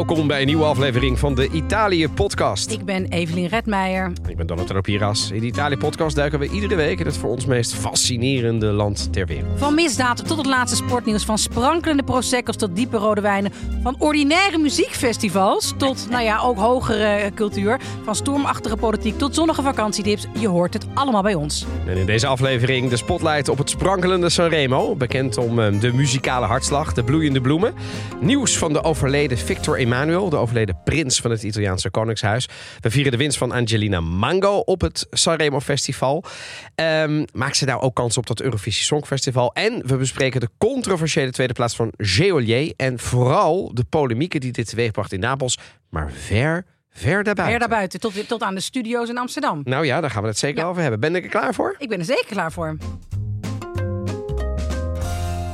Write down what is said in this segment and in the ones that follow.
Welkom bij een nieuwe aflevering van de Italië-podcast. Ik ben Evelien Redmeijer. Ik ben Donatello Piras. In de Italië-podcast duiken we iedere week in het voor ons meest fascinerende land ter wereld. Van misdaad tot het laatste sportnieuws. Van sprankelende proseccos tot diepe rode wijnen. Van ordinaire muziekfestivals tot, nou ja, ook hogere cultuur. Van stormachtige politiek tot zonnige vakantietips. Je hoort het allemaal bij ons. En in deze aflevering de spotlight op het sprankelende Sanremo. Bekend om eh, de muzikale hartslag, de bloeiende bloemen. Nieuws van de overleden Victor Emmanuel, de overleden prins van het Italiaanse Koningshuis. We vieren de winst van Angelina Mango op het Sanremo Festival. Ehm, maakt ze nou ook kans op dat Eurovisie Songfestival? En we bespreken de controversiële tweede plaats van Geolier. En vooral de polemieken die dit teweegbracht in Napels. Maar ver, ver daarbuiten. Ver daarbuiten, tot, tot aan de studio's in Amsterdam. Nou ja, daar gaan we het zeker Ja. over hebben. Ben ik er klaar voor? Ik ben er zeker klaar voor.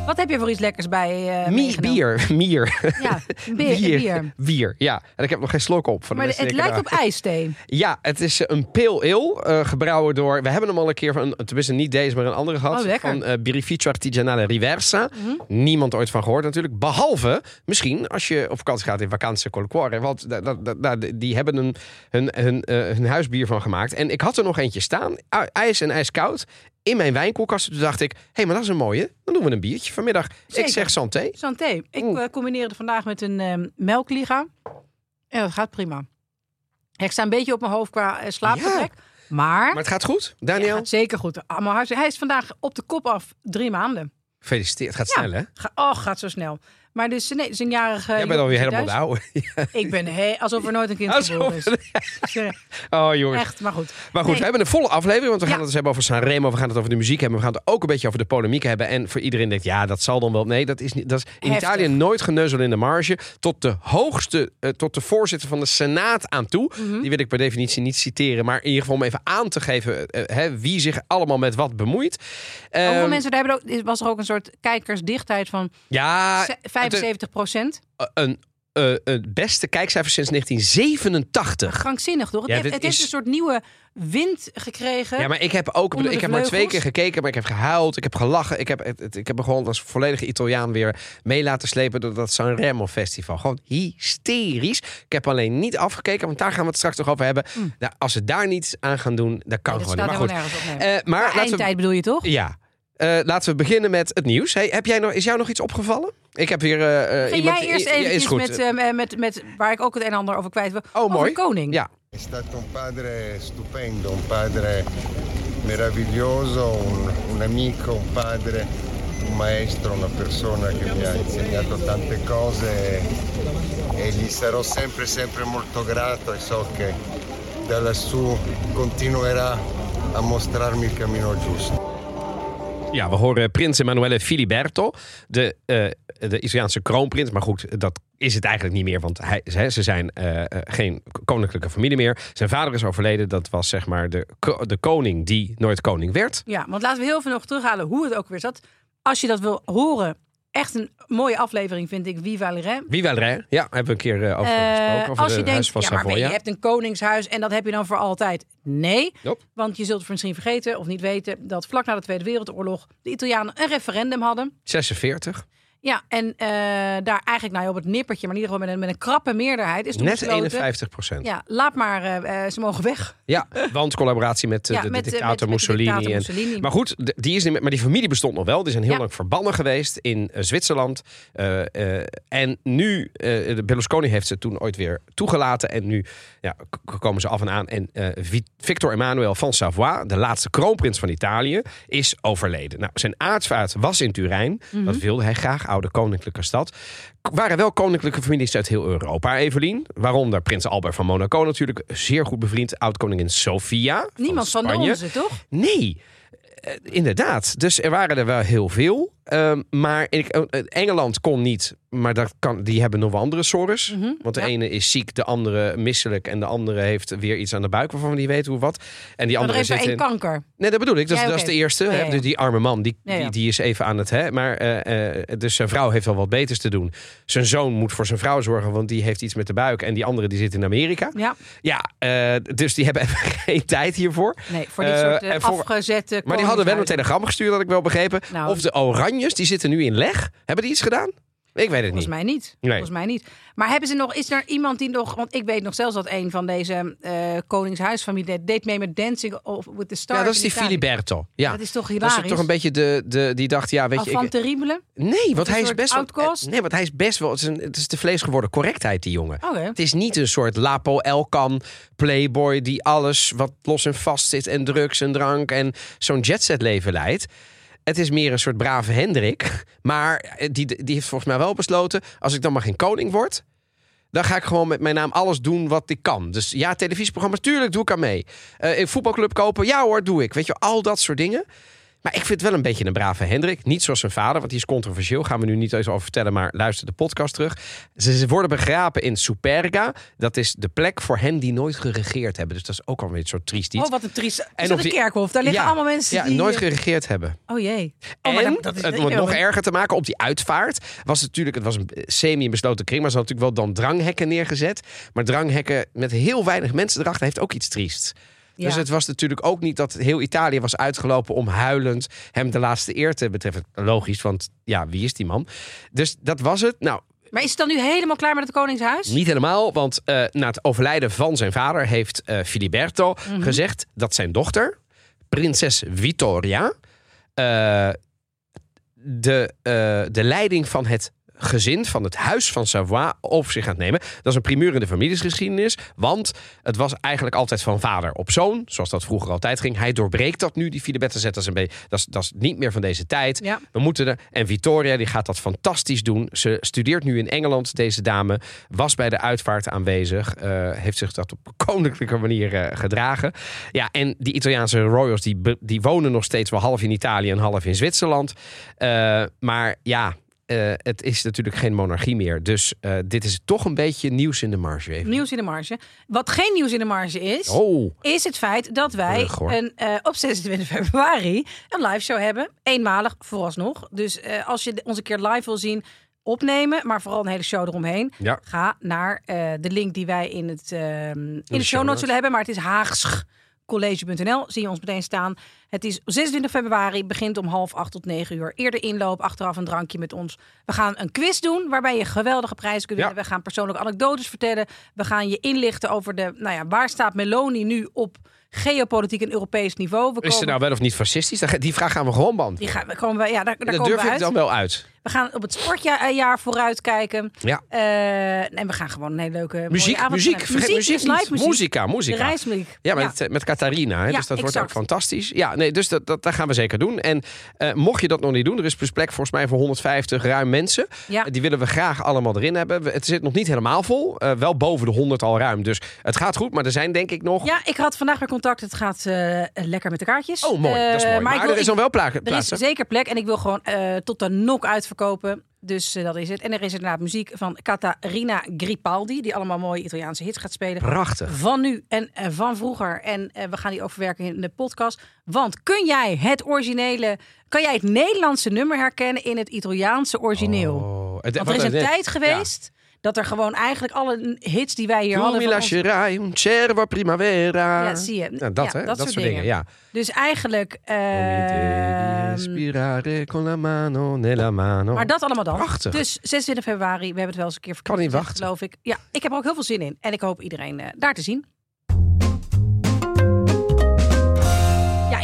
Wat heb je voor iets lekkers bij Mier, meegenomen? bier, mier. Ja, bier, bier. Bier, ja. En ik heb nog geen slok op. Van Maar het lijkt op ijsthee. Ja, het is een pale ale, eh, gebrouwen door... We hebben hem al een keer van, tenminste niet deze, maar een andere gehad. Oh, van eh Birrificio Artigianale Riversa. Niemand ooit van gehoord natuurlijk. Behalve, misschien, als je op vakantie gaat in Vacanze col Cuore. Want da- da- da- da- die hebben een, hun, hun, hun huisbier van gemaakt. En ik had er nog eentje staan. ijs en ijskoud. In mijn wijnkoelkast. Toen dacht ik, hé, maar dat is een mooie. Dan doen we een biertje vanmiddag. Ik zeg santé. Santé. Ik Oeh. eh, combineer het vandaag met een ehm melkliga. En dat gaat prima. Ik sta een beetje op mijn hoofd qua eh, slaapgebrek. Maar, Maar het gaat goed, Ja, Daniel? gaat zeker goed. Allemaal huis- Hij is vandaag op de kop af drie maanden. Gefeliciteerd. Het gaat Ja. snel, hè? Ga, oh, gaat zo snel. Maar dus, nee, het is een jarige... Jij bent alweer helemaal oude. Ik ben he, alsof er nooit een kind geboren is. Oh, jongens. Echt, maar goed. Maar goed, Nee. we hebben een volle aflevering. Want we gaan het dus hebben over Sanremo. We gaan het over de muziek hebben. We gaan het ook een beetje over de polemiek hebben. En voor iedereen denkt, ja, dat zal dan wel. Nee, dat is, niet, dat is in Heftig. Italië nooit geneuzel in de marge. Tot de hoogste, eh, tot de voorzitter van de Senaat aan toe. Mhm. Die wil ik per definitie niet citeren. Maar in ieder geval om even aan te geven eh, hè, wie zich allemaal met wat bemoeit. Hoeveel Ehm, mensen daar hebben ook, was er ook een soort kijkersdichtheid van Ja, 75 procent. een, eh, het beste kijkcijfer sinds 1987. Krankzinnig, toch? Ja, het, heeft, het is- heeft een soort nieuwe wind gekregen. Ja, maar ik heb ook ik heb maar twee keer gekeken, maar ik heb gehuild, ik heb gelachen. Ik heb, het, ik heb me gewoon als volledige Italiaan weer mee laten slepen door dat Sanremo Festival. Gewoon hysterisch. Ik heb alleen niet afgekeken, want daar gaan we het straks nog over hebben. Nou, als ze daar niets aan gaan doen, dan kan Nee, dat gewoon niet. Maar goed. nergens op. Nee. Eh, maar Maar laten we, eindtijd bedoel je toch? ja. Eh, laten we beginnen met het nieuws. Hey, heb jij nog, is jou nog iets opgevallen? Ik heb hier eh, eh, Ga iemand... jij eerst even goed. met, eh, met, met waar ik ook het een en ander over kwijt wil. Oh, over mooi. de koning. Ja. È stato un padre stupendo, un padre meraviglioso, un, un amico, un padre, un maestro, una persona che mi ha insegnato tante cose e gli sarò sempre sempre molto grato e so che da lassù continuerà a mostrarmi il cammino giusto. Ja, we horen prins Emanuele Filiberto, de, eh, de Italiaanse kroonprins. Maar goed, dat is het eigenlijk niet meer, want hij, ze, ze zijn eh, eh, geen koninklijke familie meer. Zijn vader is overleden, dat was zeg maar de, de koning die nooit koning werd. Ja, want laten we heel veel nog terughalen hoe het ook weer zat. Als je dat wil horen, echt een mooie aflevering vind ik, Viva le wel rij? Ja, hebben we een keer eh, over Eh, gesproken. Over als de je denkt, huis van ja, maar je hebt een koningshuis en dat heb je dan voor altijd. Nee, want je zult misschien vergeten of niet weten dat vlak na de Tweede Wereldoorlog de Italianen een referendum hadden. 46. Ja, en eh, daar eigenlijk nou ja, op het nippertje, maar in ieder geval met een, met een krappe meerderheid is toen Net besloten, 51 procent. Ja. Ja, laat maar, eh, eh, ze mogen weg. want collaboratie met, Ja, de, met, dictator met- met de Mussolini. dictator en- Mussolini. Maar goed, die, is niet maar die familie bestond nog wel. Die zijn heel Ja. lang verbannen geweest in Zwitserland. En nu, de Berlusconi heeft ze toen ooit weer toegelaten. En nu ja, komen ze af en aan. En Vi- Victor Emmanuel van Savoie, de laatste kroonprins van Italië, is overleden. Nou, zijn aartsvaart was in Turijn. Mhm. Dat wilde hij graag, oude koninklijke stad. Waren wel koninklijke families uit heel Europa, Evelien. Waaronder prins Albert van Monaco natuurlijk. Zeer goed bevriend, oud-koningin Sofia Niemand van, de Spanje. onze, toch? Nee, eh, inderdaad. Dus er waren er wel heel veel. Ehm, maar ik, eh, Engeland kon niet. Maar dat kan, die hebben nog wel andere sores. Mhm, Want de ja. ene is ziek, de andere misselijk. En de andere heeft weer iets aan de buik waarvan we niet weten hoe wat. En die Maar er andere heeft één in... kanker. Nee, dat bedoel ik. Dat, is- Ja, dat is oké. de eerste. Ja, hè. ja. Dus die arme man, die. Die, die is even aan het... Hè. Maar, eh, eh, dus zijn vrouw heeft wel wat beters te doen. Zijn zoon moet voor zijn vrouw zorgen, want die heeft iets met de buik. En die andere die zit in Amerika. Ja, Ja, eh, dus die hebben even geen tijd hiervoor. nee, voor dit Eh, soort eh, voor- afgezette Maar die hadden wel een telegram gestuurd, had ik wel begrepen. Nou. Of de Die zitten nu in leg. Hebben die iets gedaan? Ik weet het Volgens niet. mij niet. Nee. Volgens mij niet. Maar hebben ze nog, is er iemand die nog, want ik weet nog zelfs dat een van deze eh koningshuisfamilie deed mee met Dancing of with the Stars. Ja, dat is die Italië. Filiberto. Ja. Dat is toch Dat hilarisch? is toch een beetje de, de die dacht, ja, weet je, Van terrible? nee, want hij is best wel, nee, want hij is best wel, het is, een, het is de vlees geworden correctheid die jongen. Het is niet een soort Lapo Elkan playboy die alles wat los en vast zit en drugs en drank en zo'n jetset leven leidt. Het is meer een soort brave Hendrik. Maar die, die heeft volgens mij wel besloten, als ik dan maar geen koning word, dan ga ik gewoon met mijn naam alles doen wat ik kan. Dus ja, televisieprogramma's, tuurlijk doe ik aan mee. Eh, een voetbalclub kopen, ja hoor, doe ik. Weet je, al dat soort dingen. Maar ik vind het wel een beetje een brave Hendrik. Niet zoals zijn vader, want die is controversieel. Gaan we nu niet eens over vertellen, maar luister de podcast terug. Ze, worden begraven in Superga. Dat is de plek voor hen die nooit geregeerd hebben. Dus dat is ook alweer een soort triest iets. Oh, wat een triest. Is En een die- kerkhof? Daar liggen Ja, allemaal mensen ja, die... nooit eh, geregeerd hebben. Oh jee. Oh, maar en dat- dat is- het nog erger te maken op die uitvaart. Was het natuurlijk, het was een semi-besloten kring, maar ze hadden natuurlijk wel dan dranghekken neergezet. Maar dranghekken met heel weinig mensen erachter heeft ook iets triest. Dus het was natuurlijk ook niet dat heel Italië was uitgelopen om huilend hem de laatste eer te betreffen. Logisch, want ja, wie is die man? Dus dat was het. Nou, Maar is het dan nu helemaal klaar met het koningshuis? niet helemaal, want eh, na het overlijden van zijn vader heeft eh, Filiberto Mhm. gezegd dat zijn dochter, prinses Vittoria, eh, de, de leiding van het gezin van het huis van Savoie op zich gaat nemen. Dat is een primeur in de familiesgeschiedenis, want het was eigenlijk altijd van vader op zoon, zoals dat vroeger altijd ging. Hij doorbreekt dat nu, die Filiberto zet dat is een beetje, dat is, dat is niet meer van deze tijd. Ja. We moeten er. En Victoria die gaat dat fantastisch doen. Ze studeert nu in Engeland, deze dame. Was bij de uitvaart aanwezig. eh, heeft zich dat op koninklijke manier eh, gedragen. Ja, en die Italiaanse royals die, die wonen nog steeds wel half in Italië en half in Zwitserland. Eh, maar ja. Eh, het is natuurlijk geen monarchie meer. Dus eh, dit is toch een beetje nieuws in de marge. Even. Nieuws in de marge. Wat geen nieuws in de marge is, Oh, is het feit dat wij een, eh, op 26 februari een live show hebben. Eenmalig vooralsnog. Dus als je ons een keer live wil zien, opnemen, maar vooral een hele show eromheen. Ja. Ga naar de link die wij in, het, ehm, in de, show show notes zullen hebben. Maar het is haagschcollege.nl. Zie je ons meteen staan. Het is 26 februari, begint om half acht tot negen uur. Eerder inloop, achteraf een drankje met ons. We gaan een quiz doen waarbij je geweldige prijzen kunt Ja. winnen. We gaan persoonlijke anekdotes vertellen. We gaan je inlichten over de, nou ja, waar staat Meloni nu op geopolitiek en Europees niveau. We is ze komen, nou wel of niet fascistisch? Die vraag gaan we gewoon die beantwoorden. gaan, we komen, we- ja, daar, daar Dat komen durf we ik uit. dan wel uit. We gaan op het sportjaar vooruit kijken. Ja. Eh, en we gaan gewoon een hele leuke Muziek, avond muziek, vergeet muziek, dus live muziek. Muzika, De muzika. reismuziek. Ja, met, eh, met Catharina. Hè? Ja, dus dat wordt ook exact. fantastisch. Ja, nee, dus dat, dat, dat gaan we zeker doen. En eh, mocht je dat nog niet doen, er is dus plek volgens mij voor 150 ruim mensen. Ja. Die willen we graag allemaal erin hebben. Het zit nog niet helemaal vol. Eh, wel boven de 100 al ruim. Dus het gaat goed. Maar er zijn denk ik nog... Ja, ik had vandaag weer contact. Het gaat eh, lekker met de kaartjes. Oh, mooi. dat is Eh, mooi. Maar, wil- er is dan wel pla- Er is zeker plek en ik wil gewoon eh, tot de nok uitverkopen. Dus eh, dat is het. En er is inderdaad muziek van Catarina Gripaldi, die allemaal mooie Italiaanse hits gaat spelen. Prachtig. Van nu en eh, van vroeger. En eh, we gaan die ook verwerken in de podcast. Want kun jij het originele, kan jij het Nederlandse nummer herkennen in het Italiaanse origineel? Oh, het- Want er is een tijd geweest dat er gewoon eigenlijk alle hits die wij hier Tu hadden. van ons- un cervo primavera. Ja, zie je. Nou, dat, Ja, hè? dat Dat, soort soort dingen. dingen. Ja. Dus eigenlijk. Respirare con la mano nella mano. maar dat allemaal dan. Prachtig. Dus 26 februari, we hebben het wel eens een keer Kan niet wachten. geloof ik. Ja, ik heb er ook heel veel zin in. En ik hoop iedereen eh, daar te zien.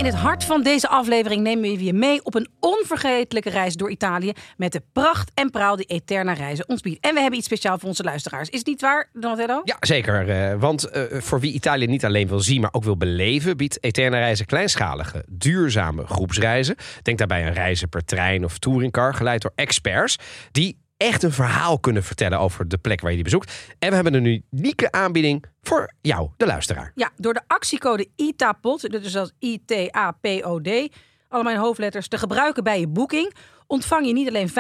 In het hart van deze aflevering nemen we je mee op een onvergetelijke reis door Italië. Met de pracht en praal die Eterna reizen ons biedt. En we hebben iets speciaals voor onze luisteraars. Is het niet waar, Donatello? Ja, zeker. eh, want eh, voor wie Italië niet alleen wil zien, maar ook wil beleven, biedt Eterna Reizen kleinschalige, duurzame groepsreizen. Denk daarbij aan reizen per trein of touringcar, geleid door experts die echt een verhaal kunnen vertellen over de plek waar je die bezoekt. En we hebben een unieke aanbieding voor jou, de luisteraar. Ja, door de actiecode ITAPOD, dus dat is I-T-A-P-O-D, allemaal in hoofdletters, te gebruiken bij je boeking, ontvang je niet alleen 5%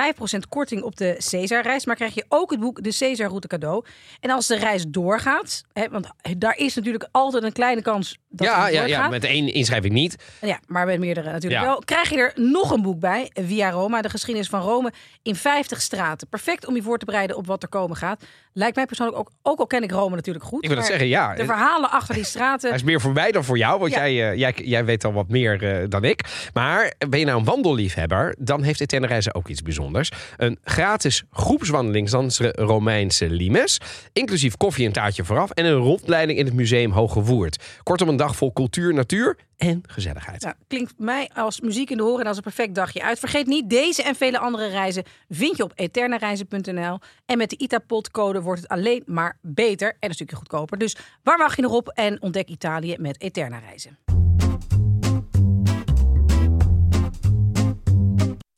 korting op de Caesar-reis, maar krijg je ook het boek De Caesar-route cadeau. En als de reis doorgaat, hè, want daar is natuurlijk altijd een kleine kans dat ja, het ja, doorgaat. ja, met één inschrijving niet. Ja, maar met meerdere natuurlijk Ja. wel. Krijg je er nog een boek bij, Via Roma, de geschiedenis van Rome in 50 straten. Perfect om je voor te bereiden op wat er komen gaat. Lijkt mij persoonlijk ook, ook al ken ik Rome natuurlijk goed. Ik wil het zeggen, ja. De verhalen achter die straten. Hij is meer voor mij dan voor jou, want Ja. jij, eh, jij, jij weet al wat meer eh, dan ik. Maar ben je nou een wandelliefhebber, dan heeft Eterna Reizen ook iets bijzonders. Een gratis groepswandeling langs de Romeinse limes. Inclusief koffie en taartje vooraf. En een rondleiding in het museum Hoge Woerd. Kortom, een dag vol cultuur, natuur en gezelligheid. Klinkt mij als muziek in de horen en als een perfect dagje uit. Vergeet niet, deze en vele andere reizen vind je op eternereizen.nl. En met de ITAPOD-code wordt het alleen maar beter en een stukje goedkoper. Dus waar wacht je nog op en ontdek Italië met Eterna Reizen.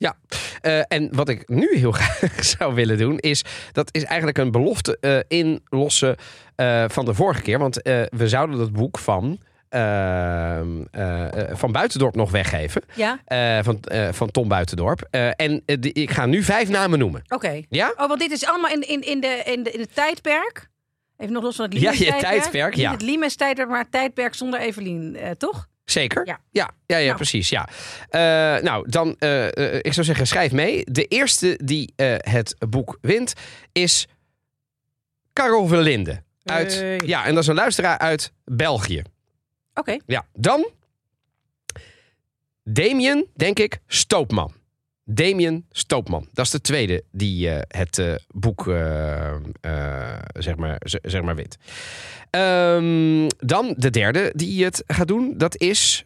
Ja, eh, en wat ik nu heel graag zou willen doen, is dat is eigenlijk een belofte eh, inlossen eh, van de vorige keer. Want we zouden dat boek van, eh, eh, eh, van Buitendorp nog weggeven. Ja? Van, van Tom Buitendorp. En die- ik ga nu vijf namen noemen. Oké. Ja? Oh, want dit is allemaal in, in, in, de, in, de, in het tijdperk. Even nog los van het Ja, Limes je tijdperk. Niet ja. het Limes tijdperk, maar het tijdperk zonder Evelien, eh, toch? Zeker? Ja. ja, ja, ja, Nou. precies. Ja. Eh, nou, dan, eh, eh, ik zou zeggen, schrijf mee. De eerste die het boek wint is Carol Verlinde. Uit, Hey. Ja, en dat is een luisteraar uit België. Oké. Ja, dan Damien, denk ik, Stoopman. Damien Stoopman. Dat is de tweede die eh, het eh, boek eh, zeg, maar, zeg maar wint. Ehm, dan de derde die het gaat doen. Dat is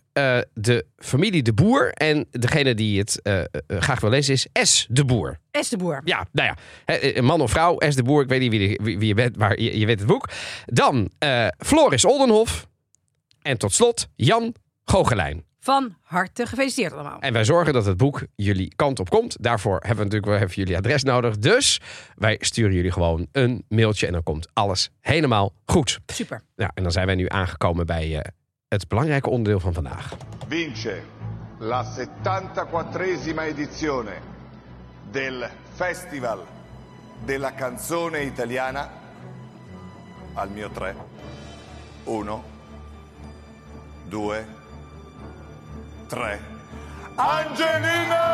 de familie De Boer. En degene die het graag wil lezen is S. De Boer. S. de Boer. Ja, nou ja. Man of vrouw, S. De Boer. Ik weet niet wie, de- wie, wie je bent, maar je, je weet het boek. Dan Floris Oldenhof. En tot slot Jan Googelijn. Van harte gefeliciteerd allemaal. En wij zorgen dat het boek jullie kant op komt. Daarvoor hebben we natuurlijk wel even jullie adres nodig. Dus wij sturen jullie gewoon een mailtje en dan komt alles helemaal goed. Super. Nou, en dan zijn wij nu aangekomen bij eh, het belangrijke onderdeel van vandaag. vince la 74esima edizione del Festival della canzone italiana al mio 3 1 2 3 Angelina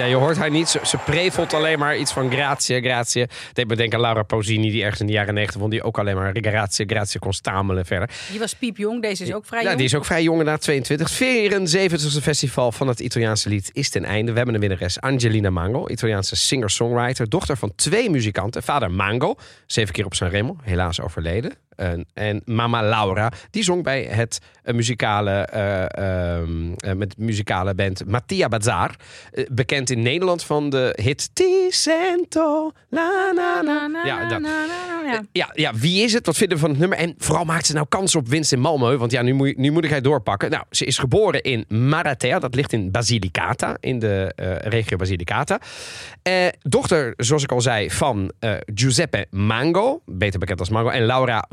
Ja, je hoort haar niet. Ze, ze prevelt alleen maar iets van grazie, grazie. Deed me denken aan Laura Pausini, die ergens in de jaren negentig vond, die ook alleen maar grazie, grazie kon stamelen verder. Die was piepjong, deze is ook vrij Ja, jong. die is ook vrij jong na 22. 74e festival van het Italiaanse lied is ten einde. We hebben een winnares, Angelina Mango, Italiaanse singer-songwriter, dochter van twee muzikanten. Vader Mango, zeven keer op Sanremo, helaas overleden. En, en mama Laura, die zong bij het eh, muzikale, eh, met muzikale band Mattia Bazar. Eh, bekend in Nederland van de hit Ti sento, la na na. Na, na, Ja, dat, ja. ja, ja, wie is het? Wat vinden we van het nummer? En vooral maakt ze nou kans op winst in Malmö? Want ja, nu moet, nu moet ik hij doorpakken. Nou, ze is geboren in Maratea. Dat ligt in Basilicata, in de regio Basilicata. Dochter, zoals ik al zei, van Giuseppe Mango. Beter bekend als Mango. En Laura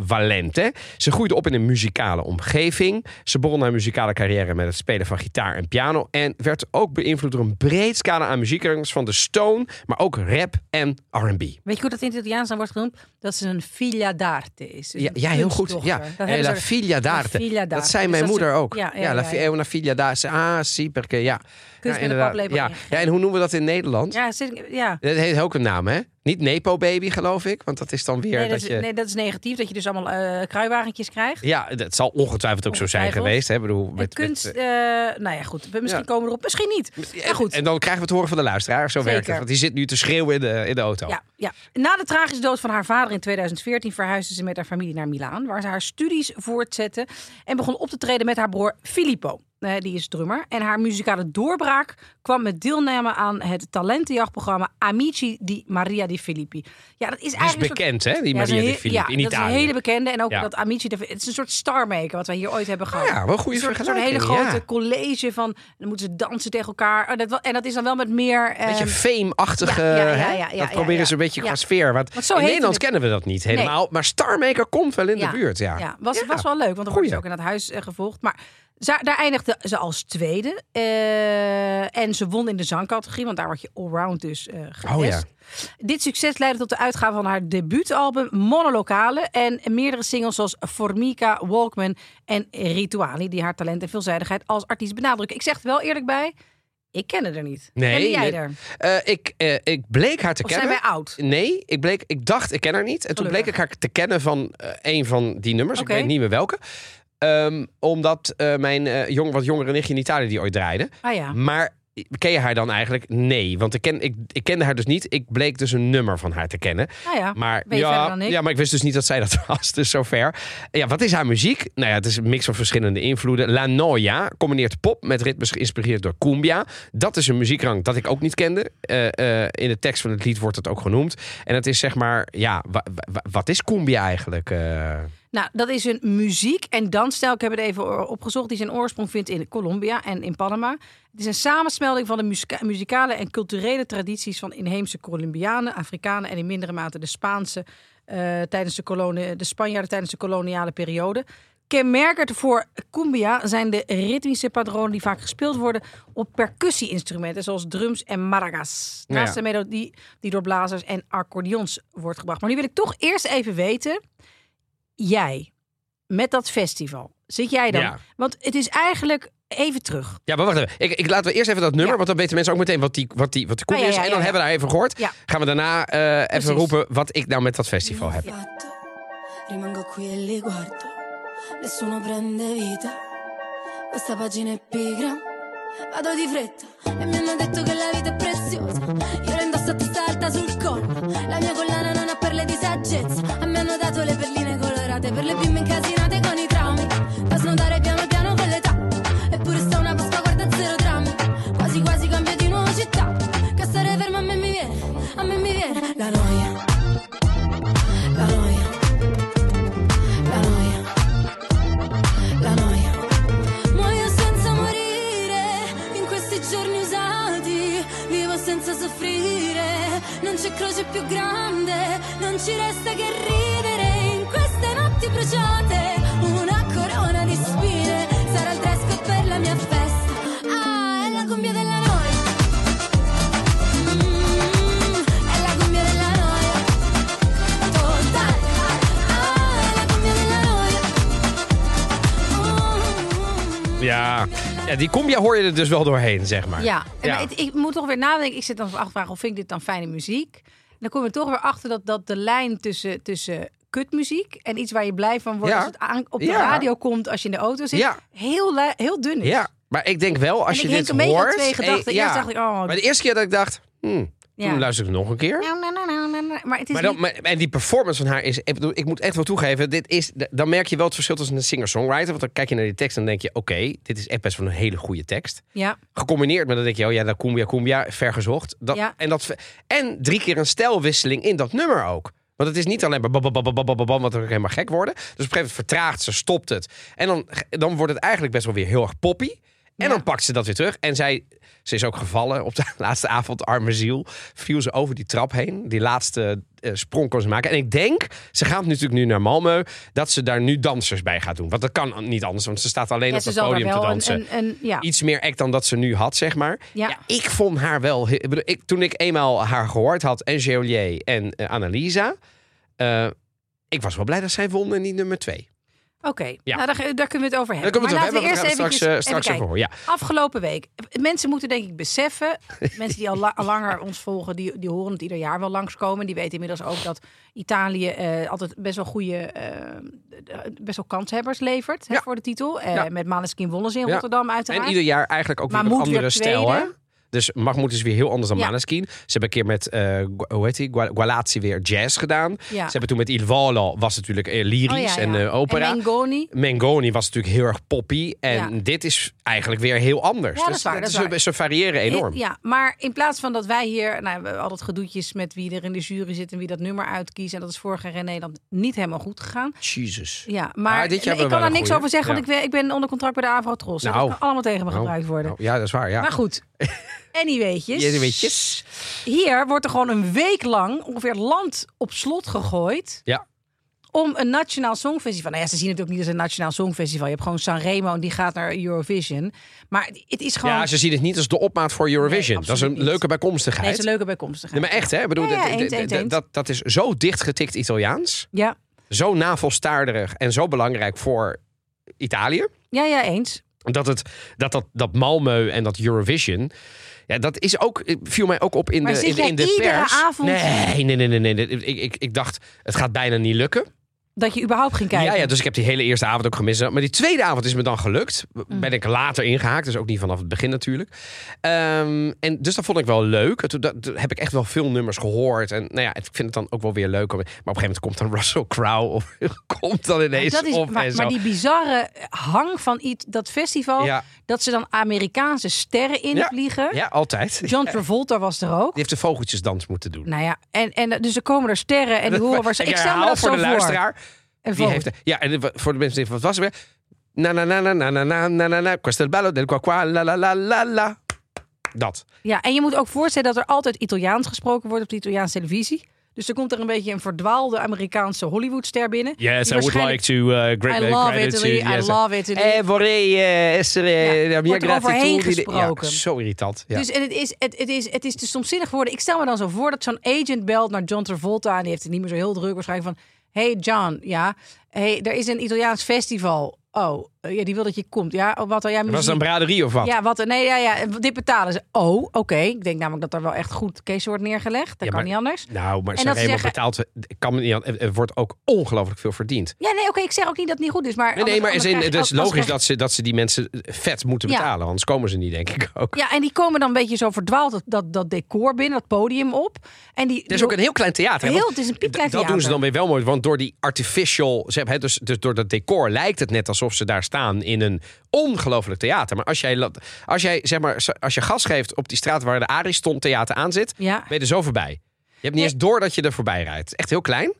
Ze groeide op in een muzikale omgeving. Ze begon haar muzikale carrière met het spelen van gitaar en piano. En werd ook beïnvloed door een breed scala aan muziekgenres. Van de stone, maar ook rap en R&B. Weet je hoe dat in het Italiaans dan wordt genoemd? Dat ze een figlia d'arte is. Dus Ja, heel goed. Ja. Dat Eh, la figlia d'arte. Dat zei Dus mijn ze- moeder ook. Ja, Ja, ja, la, ja, fi- ja. una figlia d'arte. Ah, sì, perché ja. Ja, inderdaad. ja. en hoe noemen we dat in Nederland? Ja, ja. Dat heeft ook een naam, hè? Niet Nepo Baby, geloof ik. Want dat is dan weer Nee, dat, je... nee, dat is negatief. Dat je dus allemaal eh kruiwagentjes krijgt. Ja, dat zal ongetwijfeld ook zo zijn geweest. Hè? Bedoel, met, kunst, met, eh, nou ja, goed. We- Misschien Ja. komen we erop, misschien niet. Maar goed. En dan krijgen we het horen van de luisteraar. Zo werkt Zeker. het. Want die zit nu te schreeuwen in de, in de auto. Ja, ja. Na de tragische dood van haar vader in 2014 verhuisde ze met haar familie naar Milaan, waar ze haar studies voortzette en begon op te treden met haar broer Filippo. Die is drummer. En haar muzikale doorbraak kwam met deelname aan het talentenjachtprogramma Amici di Maria di Filippi. Ja, dat is Die is eigenlijk een soort- bekend, hè? Die dat is Maria een heel- Filippi ja, in dat is Italië. een hele bekende. En ook Ja. dat Amici, de- het is een soort starmaker wat wij hier ooit hebben gehad. Ja, wel een goede Een soort, een hele grote college van, dan moeten ze dansen tegen elkaar. Oh, dat, en dat is dan wel met meer... Beetje ehm, fame-achtige. ja, ja, ja, hè? ja, ja, dat proberen ze een beetje qua sfeer. Want, in Nederland het. kennen we dat niet helemaal. Maar Starmaker komt wel in de buurt, ja. Ja, was, was wel leuk, want dan wordt ze ook in het huis eh, gevolgd. Maar Daar eindigde ze als tweede. Eh, en ze won in de zangcategorie, want daar word je allround dus eh getest. Oh ja. Dit succes leidde tot de uitgave van haar debuutalbum Monolocale. En meerdere singles zoals Formica, Walkman en Rituali. Die haar talent en veelzijdigheid als artiest benadrukken. Ik zeg er wel eerlijk bij, ik ken er niet. Nee, jij nee. er? Eh, ik, ik bleek haar te Of zijn kennen. wij oud? Nee, ik, bleek, ik dacht, ik ken haar niet. En toen bleek ik haar te kennen van een van die nummers. Ik weet niet meer welke. Ehm, omdat eh, mijn eh, jong, wat jongere nichtje in Italië die ooit draaide. Ah ja. Maar ken je haar dan eigenlijk? Nee, want ik, ken, ik, ik kende haar dus niet. Ik bleek dus een nummer van haar te kennen. Nou ja, Maar, ja, ja, maar ik wist dus niet dat zij dat was. Dus zover. Ja, wat is haar muziek? Nou ja, het is een mix van verschillende invloeden. La Noia combineert pop met ritmes geïnspireerd door cumbia. Dat is een muziekrang dat ik ook niet kende. Eh, in de tekst van het lied wordt het ook genoemd. En het is zeg maar, ja, wa- wa- wat is cumbia eigenlijk? Nou, dat is een muziek- en dansstijl. Ik heb het even opgezocht. Die zijn oorsprong vindt in Colombia en in Panama. Het is een samensmelding van de muzika- muzikale en culturele tradities van inheemse Colombianen, Afrikanen en in mindere mate de Spaanse eh, tijdens de, kolonie, de Spanjaarden tijdens de koloniale periode. Kenmerkend voor cumbia zijn de ritmische patronen die vaak gespeeld worden op percussie-instrumenten zoals drums en maragas. Ja. Naast de melodie die door blazers en accordeons wordt gebracht. Maar nu wil ik toch eerst even weten, jij met dat festival, zit jij dan? Ja. Want het is eigenlijk even terug. Ja, maar wacht even. Ik, ik, laten we eerst even dat nummer, Ja. want dan weten mensen ook meteen wat die, wat die, wat de Ah, cumbia ja, ja, is. En dan ja, hebben we daar even gehoord. Ja. Gaan we daarna eh, even Precies. roepen wat ik nou met dat festival heb. rimango qui e li guardo, nessuno prende vita, questa pagina è pigra, vado di fretta e mi hanno detto che la vita è preziosa, io la indosso a testa alta sul collo, la mia collana non ha perle di saggezza, a me hanno dato c'è croce più grande. Non ci resta che ridere in queste notti bruciate. Ja. die cumbia hoor je er dus wel doorheen, zeg maar. Ja, en Ja. maar het- ik moet toch weer nadenken. Ik zit dan afvragen of vind ik dit dan fijne muziek? En dan kom je toch weer achter dat, dat de lijn tussen, tussen kutmuziek en iets waar je blij van wordt Ja. als het aan, op de Ja. radio komt als je in de auto zit, Ja. heel, heel dun is. Ja, maar ik denk wel, als En je ik dit denk een hoort... twee gedachten. eh, Eerst dacht ik, oh, Maar de eerste keer dat ik dacht, hmm, Ja. toen luister ik nog een keer. nou, nou, nou. Maar het is Maar dan, niet... maar- en die performance van haar is... Ik, bedoel, ik moet echt wel toegeven, dit is, dan merk je wel het verschil tussen een singer-songwriter. Want dan kijk je naar die tekst en dan denk je... Oké, dit is echt best wel een hele goede tekst. Ja, Gecombineerd met dan denk je... Oh ja, dat cumbia, cumbia, vergezocht. Dat, Ja. en, dat, en drie keer een stijlwisseling in dat nummer ook. Want het is niet alleen maar bababababababam, wat er ook helemaal gek worden. Dus op een gegeven moment vertraagt ze, stopt het. En dan, dan wordt het eigenlijk best wel weer heel erg poppy. En Ja. dan pakt ze dat weer terug. En zij, ze is ook gevallen op de laatste avond, arme ziel. Viel ze over die trap heen. Die laatste eh, sprong kon ze maken. En ik denk, ze gaat natuurlijk nu naar Malmö, dat ze daar nu dansers bij gaat doen. Want dat kan niet anders, want ze staat alleen ja op het podium te dansen. een, een- ja. Iets meer act dan dat ze nu had, zeg maar. Ja. Ik vond haar wel... ik toen ik eenmaal haar gehoord had, en Geolier en eh, Annalisa... eh, ik was wel blij dat zij won in die nummer twee. Oké, Ja. nou, daar, daar kunnen we het over hebben. maar laten we eerst eventjes straks, eh, straks even over. Ja. Afgelopen week. Mensen moeten denk ik beseffen, mensen die al la- al langer ons volgen, die, die horen het ieder jaar wel langskomen. Die weten inmiddels ook dat Italië eh, altijd best wel goede, eh, best wel kanshebbers levert hè, Ja. voor de titel. Eh. Met Maneskin wonnen ze in. Rotterdam uiteraard. En ieder jaar eigenlijk ook Maar weer een weer andere stijl, hè? Dus Mahmoud is weer heel anders dan Ja. Maneskin. Ze hebben een keer met, eh, hoe heet die, Gua- Gualazzi weer jazz gedaan. Ze hebben toen met Il Volo, was natuurlijk eh, lyrisch Oh, ja, en eh, opera. En Mengoni. Mengoni was natuurlijk heel erg poppy. En dit is eigenlijk weer heel anders. Dat Dus is waar, dat is ze- variëren enorm. Ja, maar in plaats van dat wij hier, nou, we hebben altijd gedoetjes met wie er in de jury zit en wie dat nummer uitkiest. En dat is vorig jaar in Nederland niet helemaal goed gegaan. Jesus. Ja, maar Maar dit jaar ik kan daar niks goeie. over zeggen, want Ja. ik ben, ik ben onder contract bij de Avrotros. Nou. dat kan allemaal tegen me Nou, gebruikt worden. nou, ja, dat is waar. Ja. Maar goed, anyweetjes. Anyweetjes. Hier wordt er gewoon een week lang ongeveer land op slot gegooid. Ja. om een nationaal songfestival. Nou ja, ze zien het ook niet als een nationaal songfestival. Je hebt gewoon Sanremo en die gaat naar Eurovision. Maar het is gewoon. Ja, ze zien het niet als de opmaat voor Eurovision. Nee, dat is een niet. leuke bijkomstigheid. Nee, het is een leuke bijkomstigheid. Nee, maar echt, hè? Ik bedoel, Ja, ja, dat, dat is zo dichtgetikt Italiaans. Ja, Zo navelstaarderig en zo belangrijk voor Italië. ja, ja, eens. Dat, het, dat, dat, dat Malmö en dat Eurovision. Ja, dat is ook, viel mij ook op in Maar de, in, in de iedere pers. avond- Nee, nee, nee, nee. nee. Ik, ik, ik dacht, het gaat bijna niet lukken. Dat je überhaupt ging kijken. Ja, ja, dus ik heb die hele eerste avond ook gemist. Maar die tweede avond is me dan gelukt. Mm. Ben ik later ingehaakt. Dus ook niet vanaf het begin natuurlijk. Ehm, en dus dat vond ik wel leuk. Toen dat, heb ik echt wel veel nummers gehoord. En nou ja, ik vind het dan ook wel weer leuk. Maar op een gegeven moment komt dan Russell Crowe. Of komt dan ineens dat is, op maar, en zo. maar die bizarre hang van iets, dat festival, Ja. dat ze dan Amerikaanse sterren invliegen. Ja, altijd. John Die Travolta was er ook. heeft de vogeltjesdans moeten doen. Nou ja, en, en dus er komen er sterren en die horen waar ze. Ik stel me dat voor zo de voor. luisteraar. En Wie voor. heeft, ja, en voor de mensen die wat was er weer? Na na na na na na na na na na questo bello del qua qua la la la la la. Dat. Ja, en je moet ook voorstellen dat er altijd Italiaans gesproken wordt op de Italiaanse televisie. Dus er komt er een beetje een verdwaalde Amerikaanse Hollywoodster binnen. Yes, Die I would like to uh, great I love Italy, I love Italy. Eh, vorrei eh, essere Ja, mia wordt er overheen gratitudine. gesproken. Ja, zo irritant. Ja. Dus en het, is, het, het, is, het is te stomzinnig geworden. Ik stel me dan zo voor dat zo'n agent belt naar John Travolta. En die heeft het niet meer zo heel druk waarschijnlijk van... Hey John, ja, hey, er is een Italiaans festival. Oh, ja, die wil dat je komt. Ja, oh, wat dan? Ja, was het muziek. een braderie of wat? Ja, wat? Nee, ja, ja, dit betalen ze. Oh, oké. Ik denk namelijk dat er wel echt goed case wordt neergelegd. Dat Ja, kan niet anders. Nou, maar En ze betaalt... Ik kan me niet er wordt ook ongelooflijk veel verdiend. Ja, nee, oké. ik zeg ook niet dat het niet goed is. Maar Nee, maar is in, het is logisch krijg dat ze, dat ze die mensen vet moeten Ja. betalen. Anders komen ze niet, denk ik ook. Ja, en die komen dan een beetje zo verdwaald dat, dat, dat decor binnen, dat podium op. En die, Het is ook een heel klein theater. Heel, het is een piepklein d- Dat doen ze theater. dan weer wel mooi. Want door die artificial... Ze hebben, dus, dus door dat decor lijkt het net alsof ze daar staan in een ongelooflijk theater. Maar als jij, als jij zeg maar, als je gas geeft op die straat waar de Ariston Theater aan zit... Ja. ben je er zo voorbij. Je hebt niet Nee. eens door dat je er voorbij rijdt. Echt heel klein.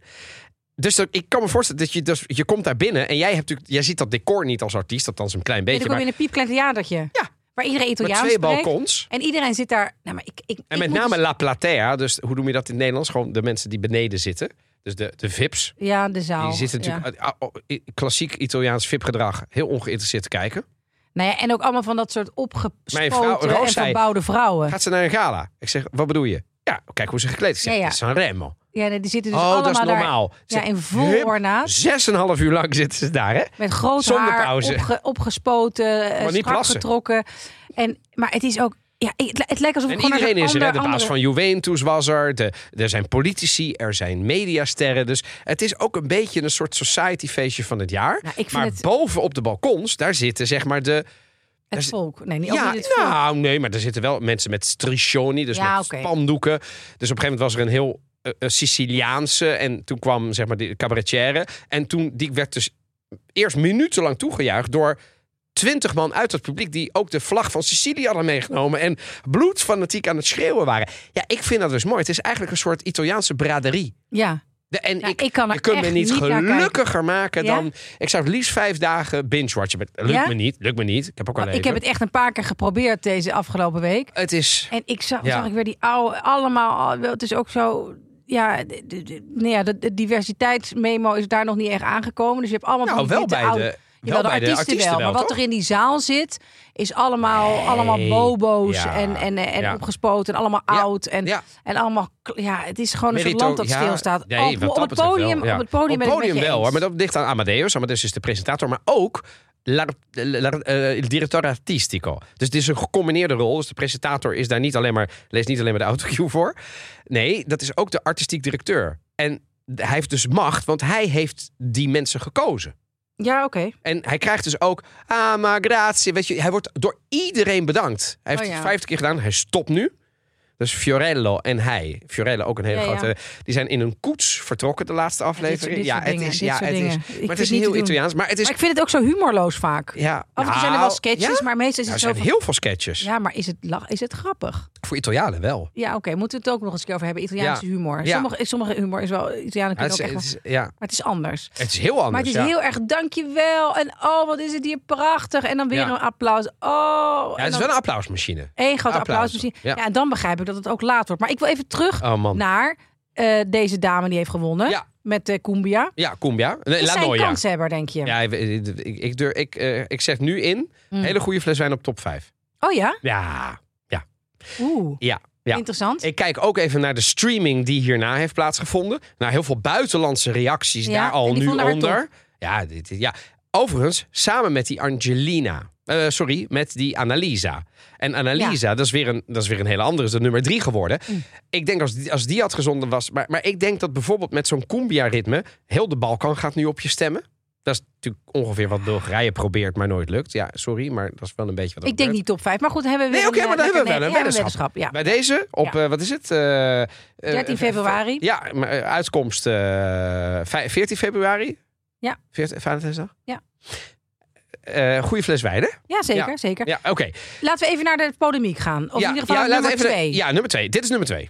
Dus dat- ik kan me voorstellen dat je, dus, je komt daar binnen... en jij, hebt natuurlijk, jij ziet dat decor niet als artiest. Althans een klein beetje. dan kom je Maar in een piepklein theatertje. Ja. Waar iedereen met Italiaans twee spreekt. balkons. En iedereen zit daar... Nou, maar ik, ik, En ik met name dus- La Platea, dus hoe noem je dat in het Nederlands? Gewoon de mensen die beneden zitten. Dus de, de VIP's. Ja, de zaal. Die zitten natuurlijk Ja. klassiek Italiaans VIP-gedrag. Heel ongeïnteresseerd te kijken. Nou ja, en ook allemaal van dat soort opgespoten vrouw, en verbouwde vrouwen. Gaat ze naar een gala? Ik zeg, wat bedoel je? Ja, kijk hoe ze gekleed zeg, Ja, ja. "Dat is Sanremo. Ja, nee, die zitten dus oh, allemaal dat is daar... normaal. Ja, Zeg, in vol ornaat. Zes en een half uur lang zitten ze daar, hè? Met groot Zonder haar, pauze. opge- opgespoten, eh, Maar niet strak plassen. getrokken. En, maar het is ook... Ja, het, het lijkt alsof En iedereen is er. ander- De baas andere- van Juventus was er. De, er zijn politici, er zijn mediasterren. Dus het is ook een beetje een soort society feestje van het jaar. Nou, ik vind maar het- boven op de balkons, daar zitten zeg maar de... Het volk. Nee, niet, Ja, niet volk. nou nee, maar er zitten wel mensen met striscioni, dus Ja, met oké. spandoeken. Dus op een gegeven moment was er een heel eh, eh, Siciliaanse en toen kwam zeg maar de cabaretière. En toen die werd dus eerst minutenlang toegejuicht door twintig man uit het publiek die ook de vlag van Sicilië hadden meegenomen en bloedfanatiek aan het schreeuwen waren. Ja, ik vind dat dus mooi. Het is eigenlijk een soort Italiaanse braderie. Ja. De, en Nou, ik, ik kan er je kunt me niet gelukkiger maken Ja? dan... Ik zou het liefst vijf dagen binge-watchen. Lukt Ja? me niet, lukt me niet. Ik heb ook al Ik heb het echt een paar keer geprobeerd deze afgelopen week. Het is... En ik zag, zag ik weer die oude, allemaal, het is ook zo, ja, de, de, de- nou ja, de, de diversiteitsmemo is daar nog niet echt aangekomen. Dus je hebt allemaal Nou, van die wel bij oude- de, Jawel, de artiesten, wel, wel, maar wat er in die zaal zit, is allemaal, allemaal bobo's Ja, en, en, en ja. opgespoten en allemaal oud. En, ja. en allemaal, ja, het is gewoon een land dat stilstaat. Nee, op, op het podium, wel, op het podium, ben ik podium wel, hoor, maar dat ligt aan Amadeus. Amadeus is de presentator, maar ook la, la, eh, il direttore artistico. Dus het is een gecombineerde rol. Dus de presentator is daar niet alleen maar, leest niet alleen maar de autocue voor. Nee, dat is ook de artistiek directeur. En hij heeft dus macht, want hij heeft die mensen gekozen. Ja, oké. En hij krijgt dus ook, ah, maar grazie. Weet je, hij wordt door iedereen bedankt. Hij heeft Oh, ja. het vijftig keer gedaan. Hij stopt nu. Dus Fiorello en hij, Fiorello ook een hele Ja, ja. grote, die zijn in een koets vertrokken de laatste aflevering. ja, het is, ja, het is, maar het is heel. Italiaans. Maar het is, Maar ik vind het ook zo humorloos vaak. ja, Af en toe zijn er wel nou, sketches, ja? maar meestal is Nou, het er zo zijn van... heel veel sketches. Ja, maar is het, lach, is het grappig? Voor Italianen wel. Ja, oké. Moeten we het ook nog eens een keer over hebben. Italiaanse humor. Sommige, sommige humor is wel... Italianen Ja, kunnen ook echt wel... ja, Maar het is anders. het is heel anders. Maar het is heel erg dankjewel. En oh, wat is het hier prachtig. En dan weer een applaus. Oh. Ja, het is wel een applausmachine. Één grote applaus. applaus misschien. Ja. Ja. en dan begrijp ik dat het ook laat wordt. Maar ik wil even terug Oh naar eh, deze dame die heeft gewonnen. Ja. met eh Cumbia. Ja, Cumbia. Nee, Is zij kanshebber, denk je? Ja, ik, ik, ik, durf- ik, eh, ik zeg nu in, Mm. hele goede fles wijn op top 5. Oh ja? Ja, Oeh, ja, ja. interessant. Ik kijk ook even naar de streaming die hierna heeft plaatsgevonden. Nou, heel veel buitenlandse reacties Ja, daar al nu onder. Ja, dit, ja, overigens, samen met die Angelina. Eh, sorry, met die Annalisa. En Annalisa, dat, is weer een, dat is weer een hele andere, is de nummer drie geworden. Mm. Ik denk als die, als die had gezonden was. Maar, maar ik denk dat bijvoorbeeld met zo'n cumbia-ritme. heel de Balkan gaat nu op je stemmen. Dat is natuurlijk ongeveer wat Bulgarije probeert, maar nooit lukt. Ja, sorry, maar dat is wel een beetje wat Ik denk niet top 5, maar goed, hebben we weer Nee, oké, maar eh, dan hebben we wel een weddenschap. Ja. Bij deze, op, Ja. eh, wat is het? Eh, eh, 13 februari. Ja, eh, uitkomst eh, vij- 14 februari. Ja. 14, Valentijnsdag? Ja. Eh goede fles wijn, hè? Ja, zeker, Ja. zeker. Ja, oké. Laten we even naar de polemiek gaan. Of ja, in ieder geval nummer even- 2. Ja, nummer 2. Dit is nummer 2.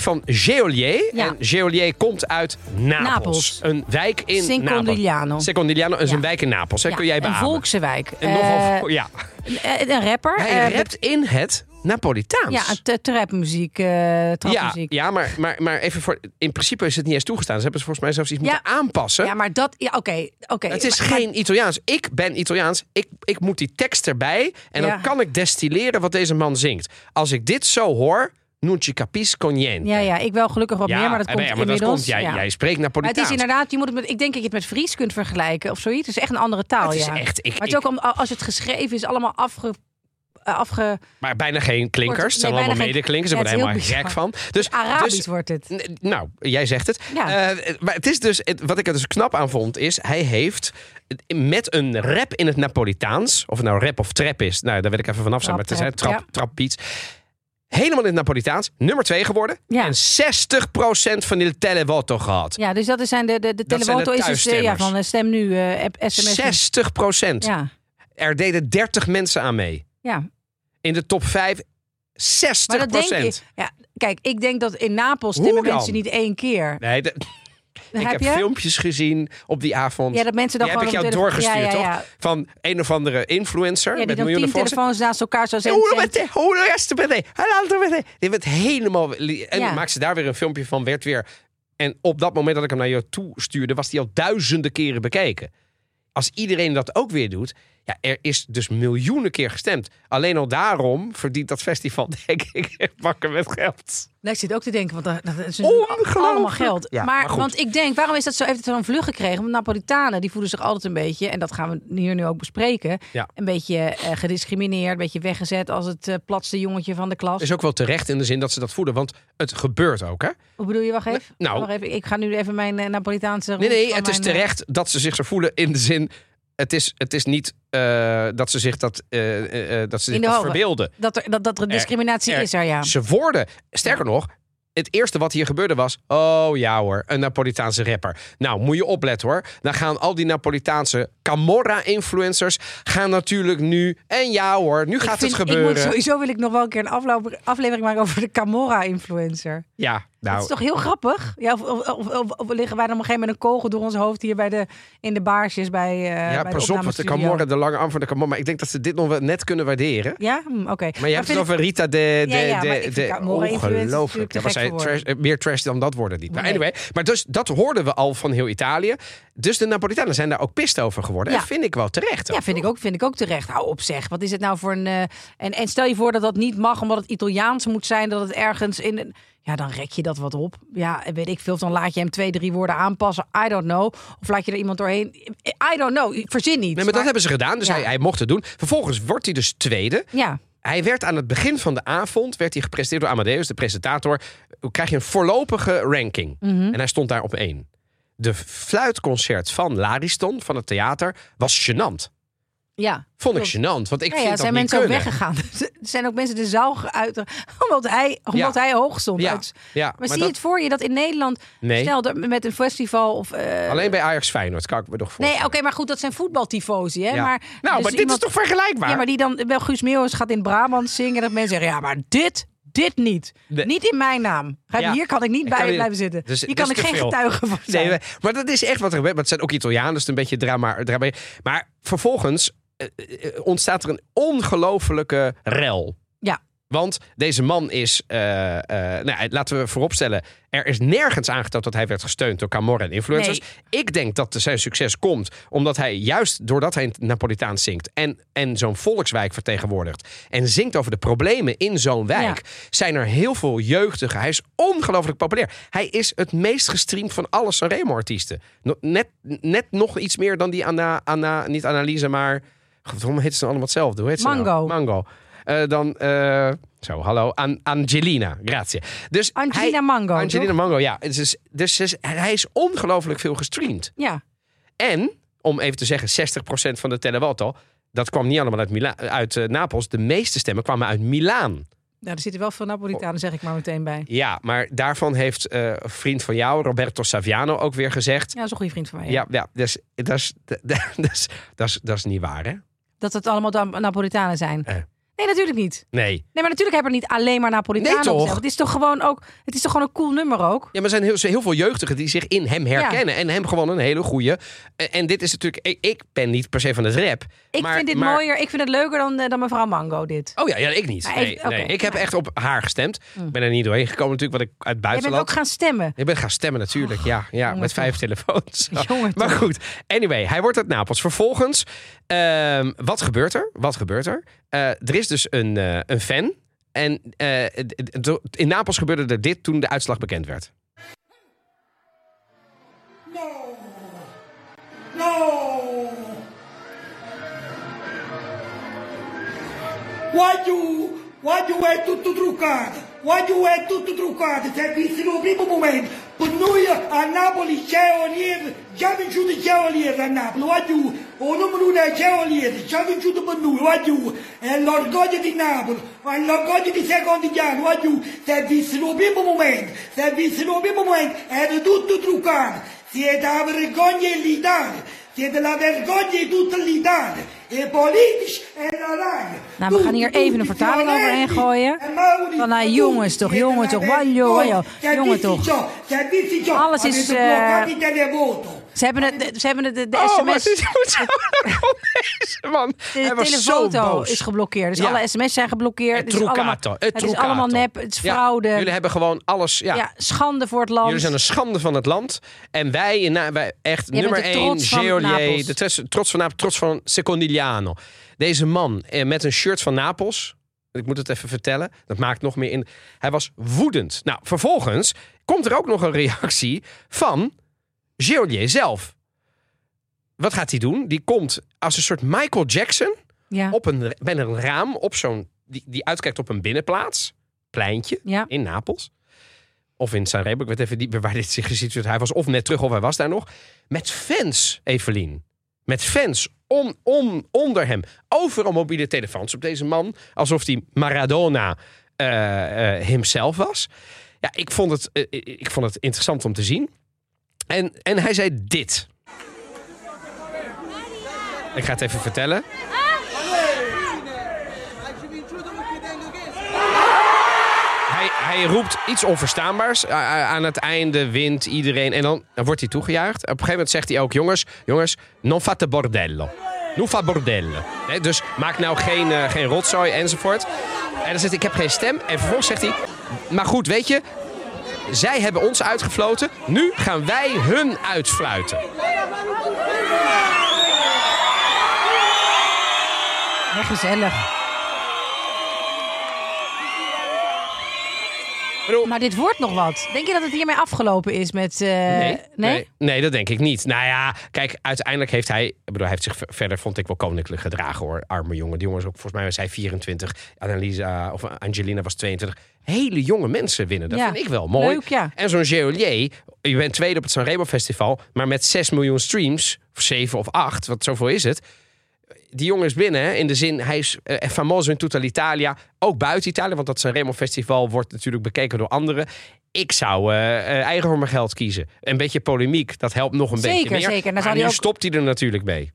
van Geolier. Ja. En Geolier komt uit Napels. Napels. Een wijk in Secondigliano. Napels. Secondigliano is Ja. een wijk in Napels. Hè? ja, Kun jij Een beamen? volkse wijk. En nogal, ja. Eh, een rapper. Hij eh, rapt in het Napolitaans. Ja, een trapmuziek. eh ja, trapmuziek. ja maar, maar, maar even voor. In principe is het niet eens toegestaan. Ze hebben ze volgens mij zelfs iets Ja. moeten aanpassen. Ja, maar dat... Ja, oké. oké. het is Maar- maar- geen Italiaans. Ik ben Italiaans. Ik, ik moet die tekst erbij. En Ja. dan kan ik destilleren wat deze man zingt. Als ik dit zo hoor. Non ci capisco niente. Ja, ja, ik wel gelukkig wat meer, maar dat eh, komt ja, maar dat komt. Jij, ja. jij spreekt Maar het Napolitaans. is inderdaad, je moet het met, ik denk dat je het met Fries kunt vergelijken of zoiets. Het is echt een andere taal, Het is ja. echt- ik- maar het ik- ook om, als het geschreven is, allemaal afge... eh, afge Maar bijna geen klinkers. Het zijn nee, allemaal medeklinkers. Ze Ja, worden helemaal gek van. Dus, Arabisch dus- wordt het. Nou, jij zegt het. Ja. Eh, maar het is dus, het- wat ik er dus knap aan vond, is hij heeft met een rap in het Napolitaans, of het nou rap of trap is, nou daar wil ik even vanaf zijn, maar het is hè, trap, trap, trap beats. Helemaal in het Napolitaans, nummer 2 geworden. Ja. En 60% van il televoto gehad. Ja, dus dat zijn de, de, de zijn de televoto is dus, eh, ja, van stem nu, app, sms. 60%. Ja, Er deden 30 mensen aan mee. Ja. In de top 5, 60%. Maar dat denk je. Ja, kijk, ik denk dat in Napels stemmen mensen niet één keer. Nee, de- ik heb heb je? filmpjes gezien op die avond. Ja, dat mensen dan Die heb ik jou doorgestuurd, ja, ja, toch? Van een of andere influencer die met dan miljoenen volgers. telefoons naast elkaar zo En zijn. hoe met de- hoe rest met Die werd helemaal... En maakte ze daar weer een filmpje van, werd weer... En op dat moment dat ik hem naar jou toe stuurde, was die al duizenden keren bekeken. Als iedereen dat ook weer doet, ja, er is dus miljoenen keer gestemd. Alleen al daarom verdient dat festival, denk ik, bakken met geld. Nou, ik zit ook te denken, want dat, dat is allemaal geld. Ja, maar, want ik denk, waarom is dat zo, heeft het zo'n vlucht gekregen? Want Napolitanen, die voelen zich altijd een beetje, en dat gaan we hier nu ook bespreken, Ja. een beetje eh, gediscrimineerd, een beetje weggezet als het eh, platste jongetje van de klas. Is ook wel terecht in de zin dat ze dat voelen, want het gebeurt ook, hè? Hoe bedoel je? Wacht even. Nou. Wacht even. Ik ga nu even mijn eh, Napolitaanse... Nee, nee, het is mijn, terecht dat ze zich zo voelen in de zin. Het is, het is niet eh, dat ze zich dat, eh, eh, dat, ze zich dat verbeelden. Dat er, dat, dat er discriminatie er- is er, ja. Ze worden, sterker nog, het eerste wat hier gebeurde was... oh ja hoor, een Napolitaanse rapper. Nou, moet je opletten hoor. Dan gaan al die Napolitaanse Camorra-influencers... gaan natuurlijk nu... en ja hoor, nu gaat ik vind, het Ik moet, gebeuren. sowieso wil ik nog wel een keer een aflevering maken over de Camorra-influencer. Ja, Dat nou... is toch heel grappig? Ja, of, of, of, liggen wij dan op een gegeven moment een kogel door ons hoofd hier bij de, in de baarsjes bij, eh ja, bij de pas op, want de opnamestudio? Camorra, de lange arm van de Camorra. Maar ik denk dat ze dit nog wel net kunnen waarderen. Ja, Hm, oké. Maar je hebt het over Rita de... de, Ja, ja, de, ik de ongelooflijk. Ja, maar zij trash, eh, meer trash dan dat worden niet. Maar Nee. anyway, maar dus, dat hoorden we al van heel Italië. Dus de Napolitanen zijn daar ook pist over geworden. Ja. En vind ik wel terecht. Ja, vind ik, ook, vind ik ook terecht. Hou op zeg. Wat is het nou voor een... eh, en, en stel je voor dat dat niet mag omdat het Italiaans moet zijn. Dat het ergens in... een- Ja, dan rek je dat wat op. Ja, weet ik veel. Of Dan laat je hem twee, drie woorden aanpassen. I don't know. Of laat je er iemand doorheen. I don't know. Verzin niet. Nee, maar dat hebben ze gedaan. Dus Ja. hij, hij mocht het doen. Vervolgens wordt hij dus tweede. Ja, hij werd aan het begin van de avond werd hij gepresenteerd door Amadeus, de presentator. Krijg je een voorlopige ranking. Mhm. En hij stond daar op één. De fluitconcert van Lariston, van het theater, was gênant. Ja. Vond ik gênant, want ik Ja, vind ja, dat zijn niet mensen ook weggegaan. Er zijn ook mensen de zaal uit, omdat hij, omdat Ja. hij hoog stond. Ja, Uit- ja, maar, zie dat- je het voor je dat in Nederland, Nee. stel dat met een festival of... eh, Alleen bij Ajax Feyenoord kan ik me nog Nee, voorstellen. oké, maar goed, dat zijn voetbaltifosi, hè? Maar, nou, dus maar dit iemand- is toch vergelijkbaar? Ja, maar die dan, wel Guus Meeuwis gaat in Brabant zingen. Dat mensen zeggen, ja, maar dit, dit niet. Nee. Niet in mijn naam. Ja. Hier kan ik niet Ik bij kan niet- blijven zitten. Dus- Hier dat kan ik geen veel. getuige van zijn. Nee, maar- dat is echt wat er gebeurt. Maar het zijn ook Italianen, dus een beetje drama. drama. Maar vervolgens ontstaat er een ongelofelijke rel. Ja. Want deze man is, eh, eh, nou, laten we vooropstellen, er is nergens aangetoond dat hij werd gesteund door Camorra en influencers. Ik denk dat zijn succes komt omdat hij juist doordat hij Napolitaans zingt en, en zo'n volkswijk vertegenwoordigt en zingt over de problemen in zo'n wijk, zijn er heel veel jeugdigen. Hij is ongelooflijk populair. Hij is het meest gestreamd van alle Sanremo-artiesten. Net, net nog iets meer dan die Anna, Anna niet Annalise, maar waarom heet ze dan allemaal hetzelfde? Hoe heet ze nou? Mango. Mango. Eh, dan, eh, zo, hallo, An Angelina, grazie. Dus Angelina hij- Mango, Angelina toch? Mango, ja. Dus, is- dus is- hij is ongelooflijk veel gestreamd. Ja. En, om even te zeggen, 60% van de Televoto, dat kwam niet allemaal uit, Mila uit eh, Napels. De meeste stemmen kwamen uit Milaan. Nou, er zitten wel veel Napolitanen, zeg ik maar meteen bij. Ja, maar daarvan heeft een vriend van jou, Roberto Saviano, ook weer gezegd... Ja, dat is een goede vriend van mij. Ja, ja, dat, is, dat, is, dat, is, dat, is, dat is niet waar, hè? Dat het allemaal Napolitanen zijn. Eh. Nee, natuurlijk niet. Nee. Nee, maar natuurlijk hebben er niet alleen maar Napolitanen Nee, toch? Het is toch gewoon ook, het is toch gewoon een cool nummer ook. Ja, maar er zijn heel, heel veel jeugdigen die zich in hem herkennen. En hem gewoon een hele goede. En dit is natuurlijk. Ik, ben niet per se van het rap. Ik maar- vind dit maar- mooier, ik vind het leuker dan, eh, dan mevrouw Mango dit. Oh ja, ja ik niet. Nee. Ik heb echt op haar gestemd. Hm. Ik ben er niet doorheen gekomen natuurlijk, want ik uit Jij bent buitenland. ook gaan stemmen. Ik ben gaan stemmen natuurlijk, ja. ja jongen met vijf telefoons. Jongen maar goed, anyway, hij wordt uit Napels. Vervolgens, ehm, wat gebeurt er? Wat gebeurt er? Eh, er is dus een, eh, een fan. En eh, in Napels gebeurde er dit toen de uitslag bekend werd. No! No! Why you, you è tutto truccato? You è tutto truccato? Si è visto in un primo momento. Per noi a Napoli c'è Olier, già vinciuto c'è Olier a Napoli. Why you, o numero uno è c'è Olier, già vinciuto per noi. You, è l'orgoglio di Napoli, è l'orgoglio di secondigliano. Why you, si è visto in un primo momento, si è visto in un primo momento, era tutto truccato. Siete la vergogna dell'Italia. Siete la vergogna tutta l'Italia. E politici e la RAI. Nou, we gaan hier even een vertaling overheen gooien. Van, nou, jongens toch, jongen toch, wajo, wajo, jongen toch. Alles is, eh, Ze hebben het, ze hebben het, de, de Oh, sms, zo deze man. De boos. is geblokkeerd. Dus Ja. alle sms's zijn geblokkeerd. Het Het is allemaal, het het is allemaal nep, het is Ja, fraude. jullie hebben gewoon alles. Ja, ja, schande voor het land. Jullie zijn een schande van het land. En wij, in, Na- wij echt Jij nummer bent de 1, trots van Geolier, de trots, trots van Napels, trots van Secondigliano. Deze man eh, met een shirt van Napels. Ik moet het even vertellen. Dat maakt nog meer in. Hij was woedend. Nou, vervolgens komt er ook nog een reactie van Geolier zelf. Wat gaat hij doen? Die komt als een soort Michael Jackson ja. op een, bij een raam op zo'n. Die, die uitkijkt op een binnenplaats. Pleintje ja. in Napels. Of in Sanremo, ik weet even niet waar dit zich gesitueerd Hij was of net terug of hij was daar nog. Met fans, Evelien. Met fans om, om, onder hem. Overal mobiele telefoons op deze man. Alsof hij Maradona eh himself was. Ja, ik vond, het, eh, ik vond het interessant om te zien. En, en hij zei dit. Ik ga het even vertellen. Hij, hij roept iets onverstaanbaars. Aan het einde wint iedereen. En dan, dan wordt hij toegejuicht. Op een gegeven moment zegt hij ook: Jongens, jongens, non fate bordello. Non fa bordello. Dus maak nou geen, eh, geen rotzooi enzovoort. En dan zegt hij: Ik heb geen stem. En vervolgens zegt hij: Maar goed, weet je. Zij hebben ons uitgefloten. Nu gaan wij hun uitfluiten. Ja, gezellig. Bedoel, Maar dit wordt nog wat. Denk je dat het hiermee afgelopen is met... eh, Nee, nee? nee, dat denk ik niet. Nou ja, kijk, uiteindelijk heeft hij, ik bedoel, hij heeft zich ver- verder, vond ik wel koninklijk gedragen hoor. Arme jongen. Die jongen is ook, volgens mij was hij 24, Annalisa of Angelina was 22. Hele jonge mensen winnen. Dat Ja, vind ik wel mooi. leuk, ja. En zo'n Geolier, je bent tweede op het Sanremo Festival, maar met 6 miljoen streams, of 7 of 8, wat zoveel is het. Die jongen is binnen, hè, in de zin, hij is eh, famoso in tutta l'Italia. Ook buiten Italië, want dat Sanremo Festival wordt natuurlijk bekeken door anderen. Ik zou eh, eigen voor mijn geld kiezen. Een beetje polemiek, dat helpt nog een Zeker, beetje meer. zeker. Dan Maar nu ook- stopt hij er natuurlijk mee,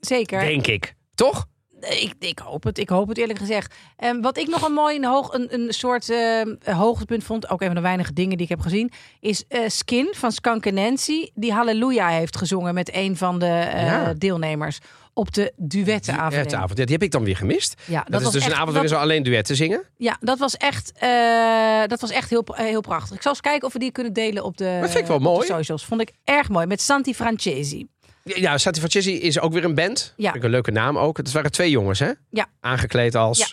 Zeker. denk ik. Toch? Ik, ik hoop het, ik hoop het eerlijk gezegd. En wat ik nog een mooi een hoog, een, een soort eh, hoogtepunt vond, ook een van de weinige dingen die ik heb gezien, is Skin van Skank Nancy, die Halleluja heeft gezongen met een van de eh, Ja. deelnemers op de duettenavond. Duettenavond. Ja, die heb ik dan weer gemist. Ja, Dat, is was dus een avond waarin ze alleen duetten zingen. Ja, dat was echt, eh, dat was echt heel, heel prachtig. Ik zal eens kijken of we die kunnen delen op de, Dat vind ik wel mooi. socials. Vond ik erg mooi. Met Santi Francesi. Ja, Sati Francesi is ook weer een band. Ja. Vind ik een leuke naam ook. Het waren twee jongens, hè? Ja. Aangekleed als... Ja.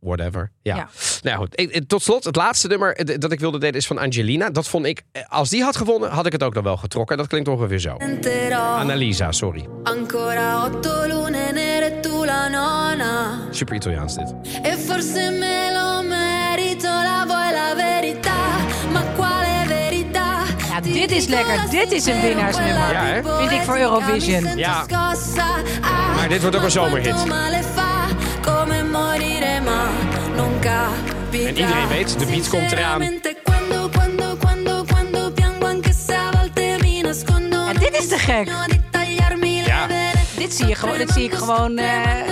Whatever. Ja. Ja. Nou goed, ik- tot slot, het laatste nummer dat ik wilde delen is van Angelina. Dat vond ik, eh, als die had gewonnen, had ik het ook nog wel getrokken. Dat klinkt ongeveer zo. Annalisa, sorry. Ancora otto lune nere tu la nona. Super Italiaans dit. E forse me lo merito, la vuoi la verità? Ma quale verità? Ja, dit is lekker. Dit is een winnaarsnummer. Ja, hè? Vind ik voor Eurovision. Ja. Maar dit wordt ook een zomerhit. Come morire ma non. En iedereen weet, de beat komt eraan. Ja, dit is te gek. Ja. Dit zie je gewoon, dit zie ik gewoon. eh,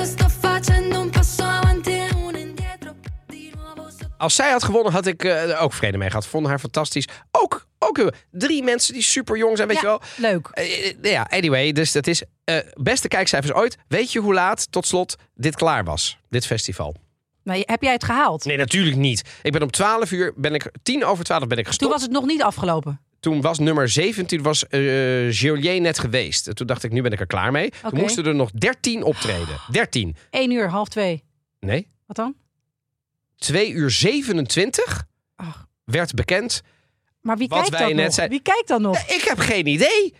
Als zij had gewonnen, had ik eh, er ook vrede mee gehad. Vond haar fantastisch. Ook, ook drie mensen die super jong zijn, weet ja, je wel. leuk. Eh, ja, anyway, dus dat is eh, beste kijkcijfers ooit. Weet je hoe laat, tot slot, dit klaar was? Dit festival. Maar heb jij het gehaald? Nee, natuurlijk niet. Ik ben om 12 uur, ben ik, 10 over 12 ben ik Toen gestopt. was het nog niet afgelopen. Toen was nummer 17, was eh Geolier net geweest. En Toen dacht ik, nu ben ik er klaar mee. Oké. Toen moesten er nog 13 optreden. 13. 1 uur, half twee. Nee, Wat dan? 2 uur 27 Ach. werd bekend. Maar wie kijkt wij net nog? Wie kijkt dan nog? Ik heb geen idee.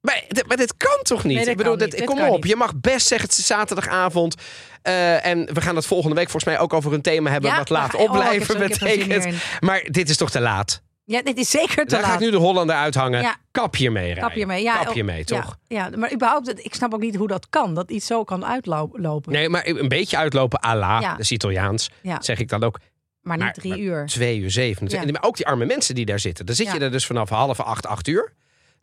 Maar, dit- maar dit kan toch niet? Nee, ik bedoel, dit. Dit kom op. niet. Je mag best zeggen, het is zaterdagavond. Eh, en we gaan het volgende week volgens mij ook over een thema hebben. Ja, wat laat ga- oh, opblijven zin betekent. Maar dit is toch te laat? Ja, dit is zeker te Daar ga laat. ik nu de Hollander uithangen. Ja. Kap je mee, Rijn. Kap je mee. Ja, Kap je oh, mee, toch? Ja, maar überhaupt, ik snap ook niet hoe dat kan. Dat iets zo kan uitlopen. Nee, maar een beetje uitlopen à la, dat is Italiaans. Zeg ik dan ook. maar niet maar- drie maar uur. Twee uur zeven. Maar ook die arme mensen die daar zitten. Dan zit je er dus vanaf half acht, acht uur.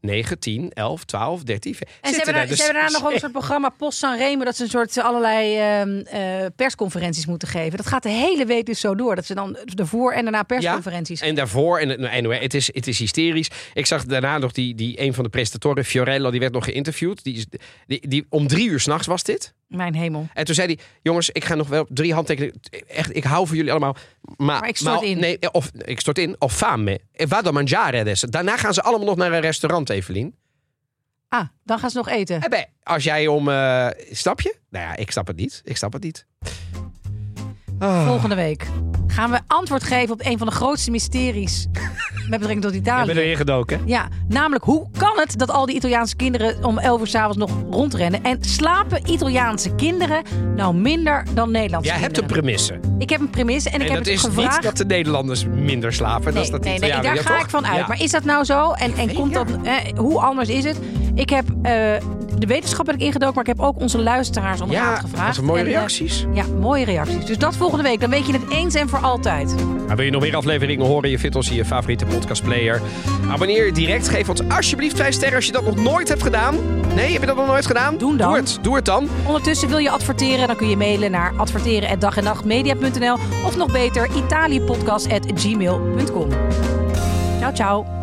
9, 10, 11, 12, 13. En ze hebben, daar, dus- ze hebben daarna nog een soort programma Post San Remo. Dat ze een soort allerlei ehm, eh, persconferenties moeten geven. Dat gaat de hele week dus zo door. Dat ze dan ervoor en daarna persconferenties En daarvoor, en anyway, het is, het is hysterisch. Ik zag daarna nog die, die een van de presentatoren, Fiorello, die werd nog geïnterviewd. Die, is- die, die, om drie uur s'nachts was dit. Mijn hemel. En toen zei hij: Jongens, ik ga nog wel drie handtekeningen. Echt, ik hou voor jullie allemaal. Maar, Maar ik stort in. Nee, of ik stort in. Of fame. Vado a mangiare adesso. Daarna gaan ze allemaal nog naar een restaurant, Evelien. Ah, dan gaan ze nog eten. Eh, als jij om. eh snap je? Nou ja, ik snap het niet. Ik snap het niet. Volgende week gaan we antwoord geven op een van de grootste mysteries met betrekking tot Ik Italië. ben erin gedoken. Ja, namelijk hoe kan het dat al die Italiaanse kinderen om 11 uur s'avonds nog rondrennen? En slapen Italiaanse kinderen nou minder dan Nederlandse Jij hebt een kinderen? premisse. Ik heb een premisse en ik heb het is gevraagd. niet dat de Nederlanders minder slapen. dat Nee, is dat nee, die nee, Italianen, daar ja, ga toch? ik van uit. Ja. Maar is dat nou zo? En, en komt ja. dat, eh, hoe anders is het? Ik heb eh, de wetenschap ik ingedoken, maar ik heb ook onze luisteraars om Ja, gevraagd. dat zijn mooie En, eh, reacties. ja, mooie reacties. Dus dat volgende week. Dan weet je het eens en voor altijd. Maar wil je nog meer afleveringen horen? Je vindt ons in je favoriete podcastplayer. Abonneer je direct. Geef ons alsjeblieft 5 sterren als je dat nog nooit hebt gedaan. Nee, heb je dat nog nooit gedaan? Dan. Doe het. Doe het dan. Ondertussen wil je adverteren, dan kun je mailen naar adverteren@dagennachtmedia.nl of nog beter italiëpodcast@gmail.com. Ciao, ciao.